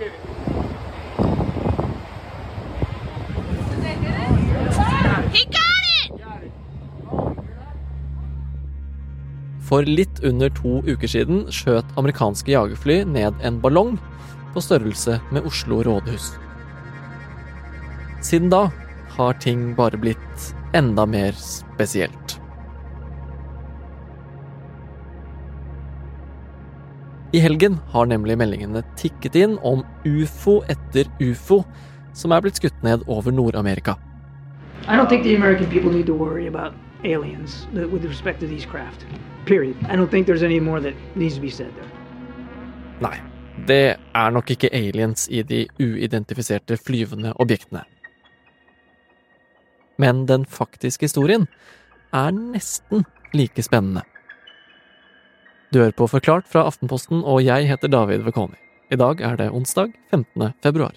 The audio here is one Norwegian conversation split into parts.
For litt under to uker siden skjøt amerikanske jagerfly ned en ballong på størrelse med Oslo rådhus. Siden da har ting bare blitt enda mer spesielt. I helgen har nemlig meldingene tikket inn om ufo etter ufo som er blitt skutt ned over Nord-Amerika. I don't think the American people need to worry about aliens with respect to these craft. Period. I don't think there's any more that needs to be said there. Nei, det er nok ikke aliens i de uidentifiserte flyvende objektene. Men den faktiske historien er nesten like spennende. Du hører på Forklart fra Aftenposten, og jeg heter David Vekoni. I dag er det onsdag 15. februar.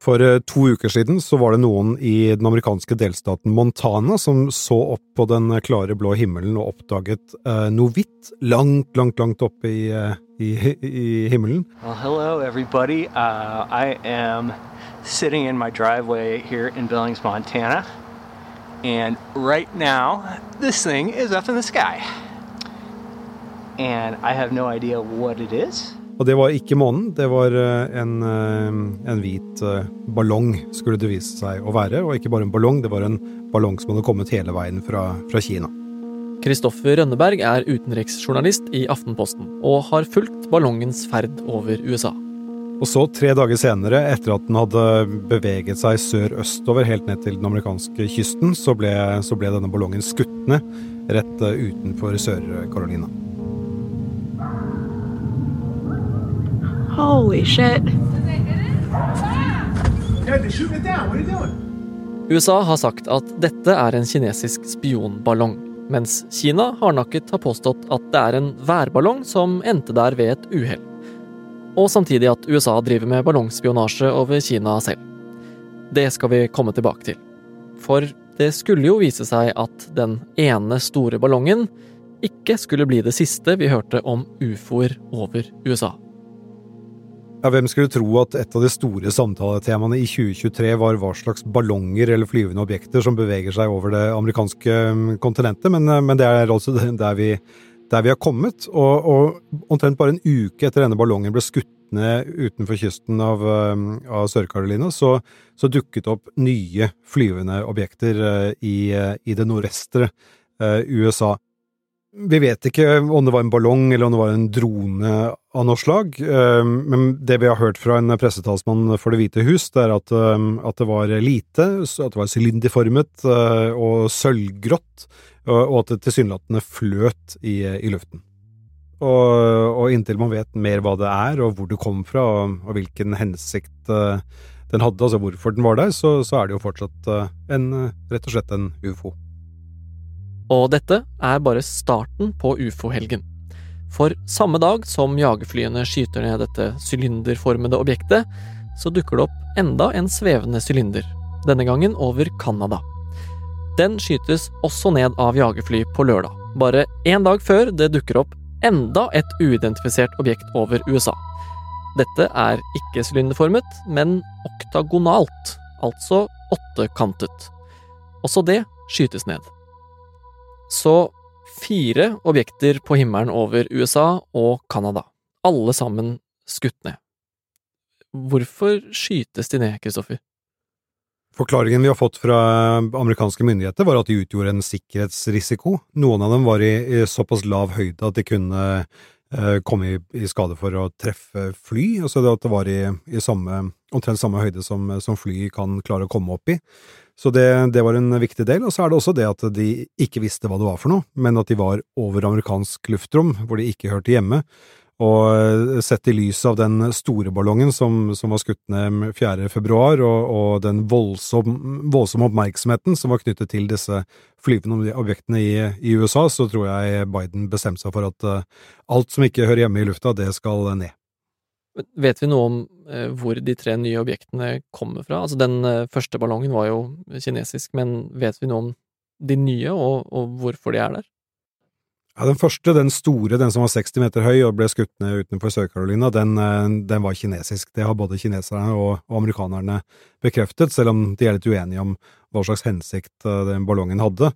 For eh, to uker siden så var det noen i den amerikanske delstaten Montana som så opp på den klare blå himmelen og oppdaget uh, noe hvitt langt, langt, langt oppe i, uh, i, i himmelen. Well, hello everybody. Uh, I am sitting in my driveway here in Billings, Montana. And right now, this thing is up in the sky. And I have no idea what it is. Og det var ikke månen, det var eh, en, eh, en, hvit eh, ballong, skulle det vise seg å være. Og ikke bare en ballong, det var en ballong som hadde kommet hele veien fra, fra Kina. Kristoffer Rønneberg er utenriksjournalist i Aftenposten, og har fulgt ballongens ferd over USA. Og så, tre dager senere, etter at den hadde beveget seg sør-østover helt ned til den amerikanske kysten, så ble, så ble denne ballongen skutt ned rett utenfor Sør-Carolina. Holy shit. USA har sagt at dette er en kinesisk spionballong, mens Kina hardnakket har påstått at det er en værballong som endte der ved et uhell. Og samtidig at USA driver med ballongspionasje over Kina selv. Det skal vi komme tilbake til. For det skulle jo vise seg at den ene store ballongen ikke skulle bli det siste vi hørte om ufoer over USA. Ja, hvem skulle tro at et av de store samtaletemaene i 2023 var hva slags ballonger eller flyvende objekter som beveger seg over det amerikanske mm, kontinentet, men, eh, men det er altså der vi, der vi har kommet. Og, og, omtrent bare en uke etter denne ballongen ble skutt ned utenfor kysten av, mm, av Sør-Carolina, så, så, dukket opp nye flyvende objekter eh, i, eh, i det nordvestre USA. Vi vet ikke om det var en ballong eller om det var en drone av noe slag, eh, men det vi har hørt fra en pressetalsmann for Det hvite hus, det er at, eh, at det var lite, at det var sylinderformet eh, og sølvgrått, og at det tilsynelatende fløt i, i luften. Og, og, inntil man vet mer hva det er, og hvor det kom fra, og, og hvilken hensikt den hadde, altså hvorfor den var der, så, så er det jo fortsatt en, rett og slett en ufo. Og dette er bare starten på ufo-helgen. For samme dag som jagerflyene skyter ned dette sylinderformede objektet, så dukker det opp enda en svevende sylinder, denne gangen over Canada. Den skytes også ned av jagerfly på lørdag, bare én dag før det dukker opp enda et uidentifisert objekt over USA. Dette er ikke sylinderformet, men oktagonalt, altså åttekantet. Også det skytes ned. Så fire objekter på himmelen over USA og Canada. Alle sammen skutt ned. Hvorfor skytes de ned, Kristoffer? Forklaringen vi har fått fra amerikanske myndigheter, var at de utgjorde en sikkerhetsrisiko. Noen av dem var i, såpass lav høyde at de kunne eh, komme i, skade for å treffe fly. Altså at det var i, i samme, omtrent samme høyde som, som fly kan klare å komme opp i. Så det, det, var en viktig del. Og så er det også det at de ikke visste hva det var for noe, men at de var over amerikansk luftrom, hvor de ikke hørte hjemme. Og eh, sett i lys av den store ballongen som, som var skutt ned 4. februar, og, og den voldsomme voldsom oppmerksomheten som var knyttet til disse flyvende objektene i, i, USA, så tror jeg Biden bestemte seg for at uh, alt som ikke hører hjemme i lufta, det skal ned. Vet vi noe om eh, hvor de tre nye objektene kommer fra? Altså, den eh, første ballongen var jo kinesisk, men vet vi noe om de nye, og, og hvorfor de er der? Ja, Den første, den store, den som var 60 meter høy og ble skutt ned utenfor Sør-Carolina, den, eh, den, var kinesisk. Det har både kineserne og, og, amerikanerne bekreftet, selv om de er litt uenige om hva slags hensikt den ballongen hadde.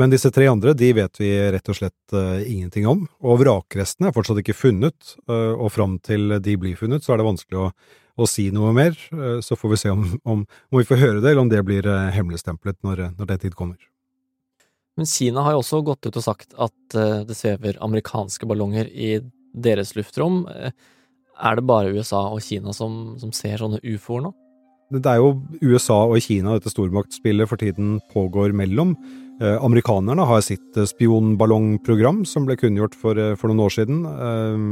Men disse tre andre de vet vi rett og slett uh, ingenting om, og vrakrestene er fortsatt ikke funnet, uh, og fram til de blir funnet, så er det vanskelig å, å si noe mer. Uh, så får vi se om, om, om, vi får høre det, eller om det blir hemmeligstemplet når, når den tid kommer. Men Kina har jo også gått ut og sagt at det svever amerikanske ballonger i deres luftrom. Er det bare USA og Kina som, som ser sånne ufoer nå? Det er jo USA og Kina dette stormaktspillet for tiden pågår mellom. Eh, amerikanerne har sitt spionballongprogram som ble kunngjort for, for, noen år siden. Eh,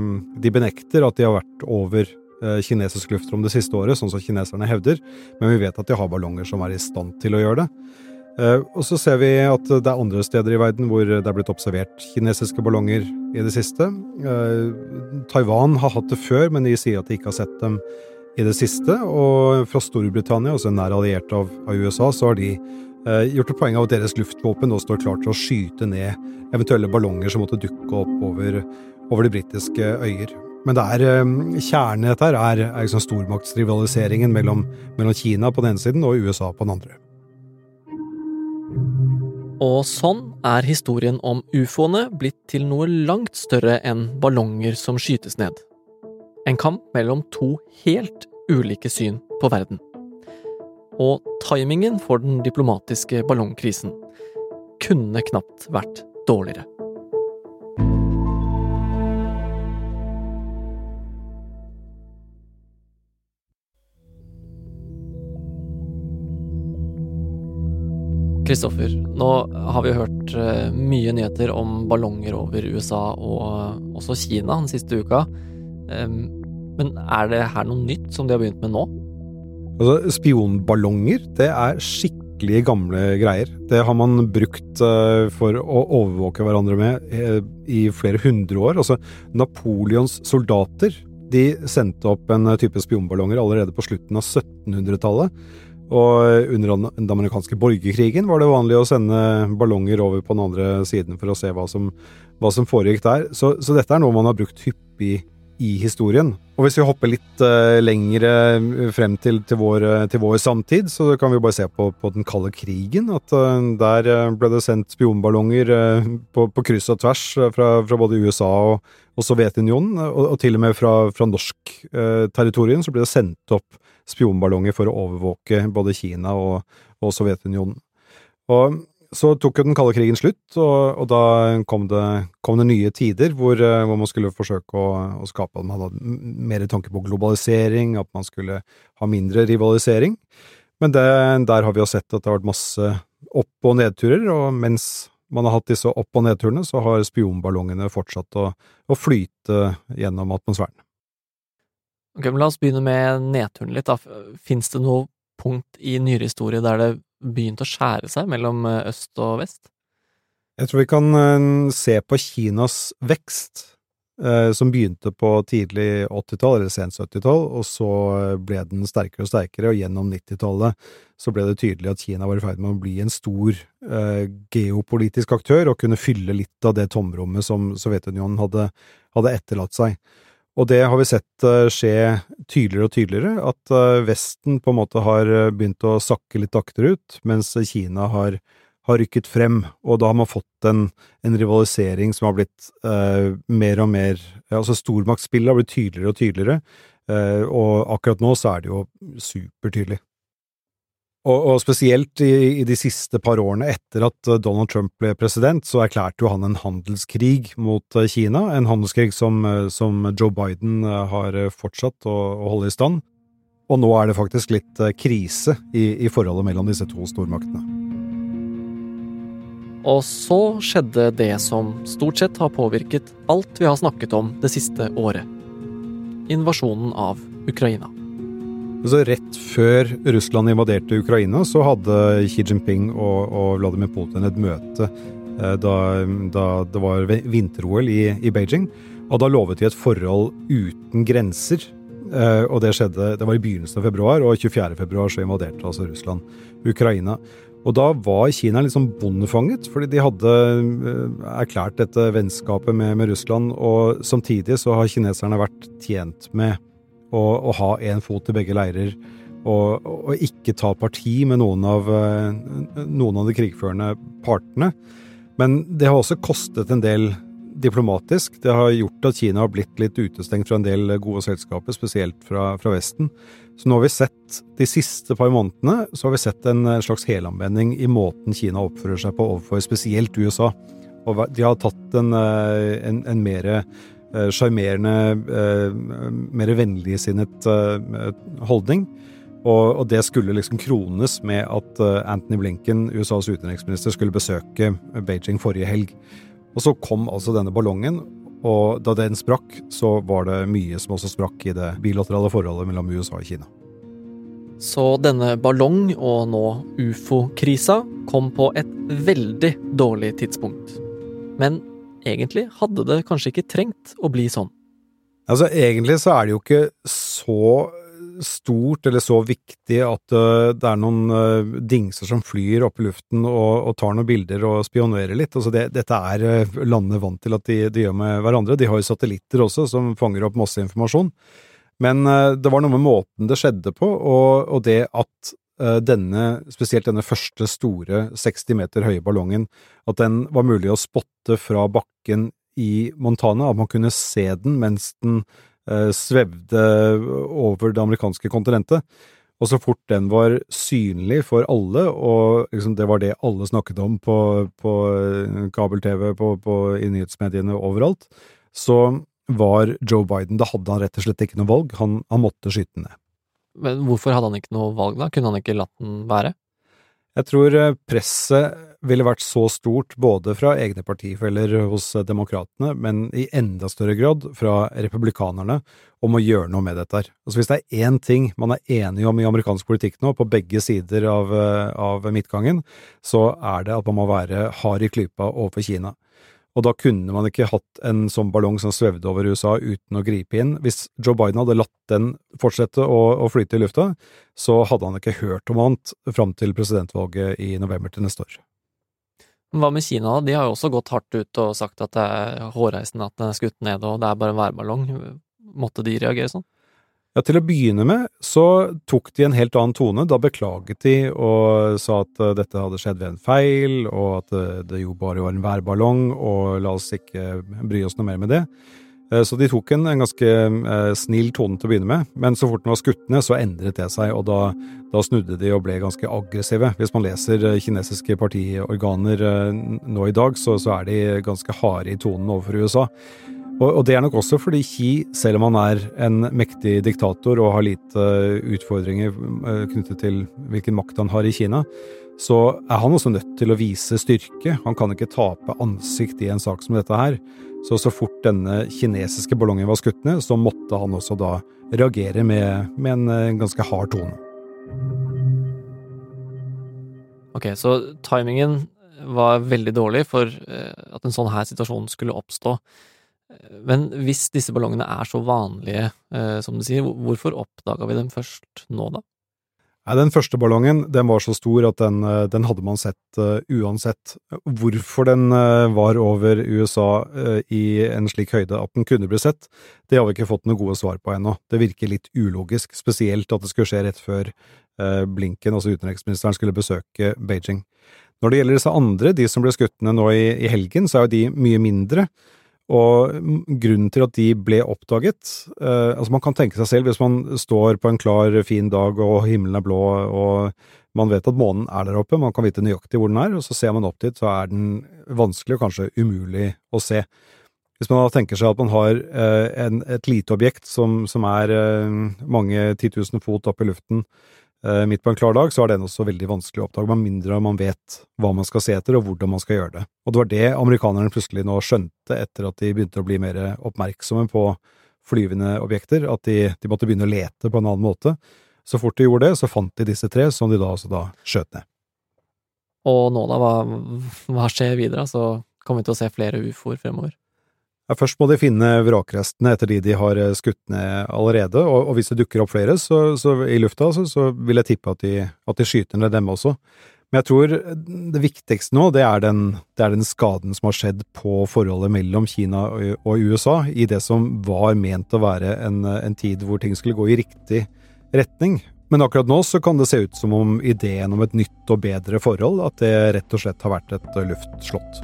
de benekter at de har vært over eh, kinesisk luftrom det siste året, sånn som kineserne hevder, men vi vet at de har ballonger som er i stand til å gjøre det. Eh, og så ser vi at det er andre steder i verden hvor det er blitt observert kinesiske ballonger i det siste. Eh, Taiwan har hatt det før, men de sier at de ikke har sett dem i det siste. Og fra Storbritannia, altså en nær alliert av, av USA, så har de eh, gjort et poeng av at deres luftvåpen nå står klar til å skyte ned eventuelle ballonger som måtte dukke opp over, over de britiske øyer. Men det er, kjernen i dette er, er liksom stormaktsrivaliseringen mellom, mellom Kina på den ene siden og USA på den andre. Og sånn er historien om ufoene blitt til noe langt større enn ballonger som skytes ned. En kamp mellom to helt ulike syn på verden. Og timingen for den diplomatiske ballongkrisen kunne knapt vært dårligere. Kristoffer, nå har vi hørt eh, mye nyheter om ballonger over USA og også Kina den siste uka. Men er det her noe nytt som de har begynt med nå? Altså, Spionballonger, det er skikkelig gamle greier. Det har man brukt eh, for å overvåke hverandre med eh, i flere hundre år. Altså, Napoleons soldater de sendte opp en type spionballonger allerede på slutten av 1700-tallet. Og under den amerikanske borgerkrigen var det vanlig å sende ballonger over på den andre siden for å se hva som, hva som foregikk der. Så, så, dette er noe man har brukt hyppig i historien. Og hvis vi hopper litt uh, lengre frem til, til, vår, til, vår, samtid, så kan vi bare se på, på den kalde krigen. At uh, der ble det sendt spionballonger uh, på, på, kryss og tvers fra, fra både USA og, og Sovjetunionen. Og, og, til og med fra, fra norsk territorium så ble det sendt opp spionballonger for å overvåke både Kina og, og Sovjetunionen. Og så tok jo den kalde krigen slutt, og, og da kom det, kom det, nye tider hvor, eh, hvor, man skulle forsøke å, å skape at man hadde mer tanke på globalisering, at man skulle ha mindre rivalisering. Men det, der har vi jo sett at det har vært masse opp- og nedturer, og mens man har hatt disse opp- og nedturene, så har spionballongene fortsatt å, å flyte gjennom atmosfæren. Ok, men La oss begynne med nedturen litt. da. Fins det noe punkt i nyere historie der det begynte å skjære seg mellom eh, øst og vest? Jeg tror vi kan eh, se på Kinas vekst, eh, som begynte på tidlig 80-tall, eller sent 70-tall, og så ble den sterkere og sterkere, og gjennom 90-tallet så ble det tydelig at Kina var i ferd med å bli en stor geopolitisk aktør, og kunne fylle litt av det tomrommet som Sovjetunionen hadde, hadde etterlatt seg. Og det har vi sett eh, skje tydeligere og tydeligere, at eh, Vesten på en måte har eh, begynt å sakke litt akterut, mens Kina har, har rykket frem, og da har man fått en, en rivalisering som har blitt eh, mer og mer Altså stormaktsspillet har blitt tydeligere og tydeligere, eh, og akkurat nå så er det jo supertydelig. Og, og spesielt i, i, de siste par årene etter at eh, Donald Trump ble president, så erklærte jo han en handelskrig mot eh, Kina, en handelskrig som, eh, som Joe Biden har fortsatt å, å, holde i stand. Og nå er det faktisk litt krise i, i forholdet mellom disse to stormaktene. Og så skjedde det som stort sett har påvirket alt vi har snakket om det siste året. Invasjonen av Ukraina. Så rett før Russland invaderte Ukraina, så hadde Xi Jinping og, og Vladimir Putin et møte eh, da, da, det var vinter-OL i, i, Beijing. Og da lovet de et forhold uten grenser. Eh, og det skjedde Det var i begynnelsen av februar, og 24. februar så invaderte altså Russland Ukraina. Og da var Kina sånn bondefanget, fordi de hadde eh, erklært dette vennskapet med, med Russland, og samtidig så har kineserne vært tjent med å, å ha én fot i begge leirer, og, og, ikke ta parti med noen av, eh, noen av de krigførende partene. Men det har også kostet en del diplomatisk. Det har gjort at Kina har blitt litt utestengt fra en del gode selskaper, spesielt fra, fra Vesten. Så nå har vi sett, de siste par månedene, så har vi sett en slags helanvending i måten Kina oppfører seg på overfor spesielt USA. Og de har tatt en, eh, en, en mer sjarmerende, eh, mer vennligsinnet holdning. Og, og, det skulle liksom krones med at Anthony Blinken, USAs utenriksminister, skulle besøke Beijing forrige helg. Og så kom altså denne ballongen, og da den sprakk, så var det mye som også sprakk i det bilaterale forholdet mellom USA og Kina. Så denne ballong- og nå ufo-krisa kom på et veldig dårlig tidspunkt. Men egentlig hadde det kanskje ikke trengt å bli sånn. Altså, egentlig så er det jo ikke så stort eller så viktig at uh, det er noen uh, dingser som flyr opp i luften og, og, tar noen bilder og spionerer litt. Altså det, dette er uh, landene vant til at de, de, gjør med hverandre. De har jo satellitter også som fanger opp masse informasjon. Men det var noe med måten det skjedde på, og, og det at denne, spesielt denne første store 60 meter høye ballongen, at den var mulig å spotte fra bakken i Montana, at man kunne se den mens den Eh, svevde over det amerikanske kontinentet. Og så fort den var synlig for alle, og liksom det var det alle snakket om på, på eh, kabel-TV, på, på, i nyhetsmediene overalt, så var Joe Biden Da hadde han rett og slett ikke noe valg. Han, han måtte skyte den ned. Men hvorfor hadde han ikke noe valg, da? Kunne han ikke latt den være? Jeg tror eh, presset ville vært så stort både fra egne partifeller hos demokratene, men i enda større grad fra republikanerne, om å gjøre noe med dette her. Altså Hvis det er én ting man er enig om i amerikansk politikk nå, på begge sider av, eh, av midtgangen, så er det at man må være hard i klypa overfor Kina. Og da kunne man ikke hatt en sånn ballong som svevde over USA uten å gripe inn. Hvis Joe Biden hadde latt den fortsette å, å flyte i lufta, så hadde han ikke hørt om annet fram til presidentvalget i november til neste år. Hva med Kina? De har jo også gått hardt ut og sagt at det er hårreisende at den er skutt ned og det er bare en værballong. Måtte de reagere sånn? Ja, Til å begynne med så tok de en helt annen tone. Da beklaget de og sa at uh, dette hadde skjedd ved en feil, og at uh, det jo bare var en værballong, og la oss ikke bry oss noe mer med det. Uh, så de tok en, en ganske snill tone til å begynne med, men så fort den var skutt ned, så endret det seg, og da, da, snudde de og ble ganske aggressive. Hvis man leser kinesiske partiorganer nå i dag, så, så er de ganske harde i tonen overfor USA. Og, og, det er nok også fordi Xi, selv om han er en mektig diktator og har lite utfordringer eh, knyttet til hvilken makt han har i Kina, så er han også nødt til å vise styrke. Han kan ikke tape ansikt i en sak som dette her. Så så fort denne kinesiske ballongen var skutt ned, så måtte han også da reagere med, med en, eh, ganske hard tone. Ok, så timingen var veldig dårlig for eh, at en sånn her situasjon skulle oppstå. Men hvis disse ballongene er så vanlige eh, som du sier, hvorfor oppdaga vi dem først nå, da? Nei, Den første ballongen den var så stor at den, eh, den hadde man sett uh, uansett. Hvorfor den uh, var over USA uh, i en slik høyde at den kunne bli sett, det har vi ikke fått noen gode svar på ennå. Det virker litt ulogisk, spesielt at det skulle skje rett før Blinken, altså utenriksministeren, skulle besøke Beijing. Når det gjelder disse andre, de som ble skutt ned nå i, i helgen, så er jo de mye mindre. Og grunnen til at de ble oppdaget eh, Altså, man kan tenke seg selv, hvis man står på en klar, fin dag og himmelen er blå og man vet at månen er der oppe, man kan vite nøyaktig hvor den er, og så ser man opp dit, så er den vanskelig og kanskje umulig å se. Hvis man da tenker seg at man har eh, en, et lite objekt som, som er eh, mange titusen fot opp i luften, midt på en klar dag, så er den også veldig vanskelig å oppdage, med mindre man vet hva man skal se etter og hvordan man skal gjøre det. Og det var det amerikanerne plutselig nå skjønte etter at de begynte å bli mer oppmerksomme på flyvende objekter, at de, de måtte begynne å lete på en annen måte. Så fort de gjorde det, så fant de disse tre, som de da altså da skjøt ned. Og nå da, hva, hva skjer videre? Så kommer vi til å se flere ufoer fremover? Ja, først må de finne vrakrestene etter de de har eh, skutt ned allerede, og, og hvis det dukker opp flere så, så i lufta, så, så, vil jeg tippe at de, at de, skyter ned dem også. Men jeg tror det viktigste nå, det er, den, det er den skaden som har skjedd på forholdet mellom Kina og USA, i det som var ment å være en, en tid hvor ting skulle gå i riktig retning. Men akkurat nå så kan det se ut som om ideen om et nytt og bedre forhold, at det rett og slett har vært et luftslott.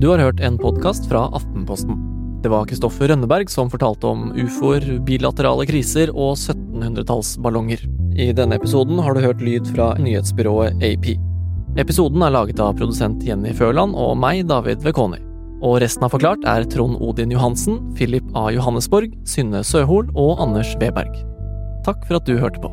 Du har hørt en podkast fra Aftenposten. Det var Kristoffer Rønneberg som fortalte om ufoer, bilaterale kriser og 1700-tallsballonger. I denne episoden har du hørt lyd fra nyhetsbyrået AP. Episoden er laget av produsent Jenny Førland og meg, David Vekoni. Og resten av Forklart er Trond Odin Johansen, Philip A. Johannesborg, Synne Søhol og Anders Weberg. Takk for at du hørte på.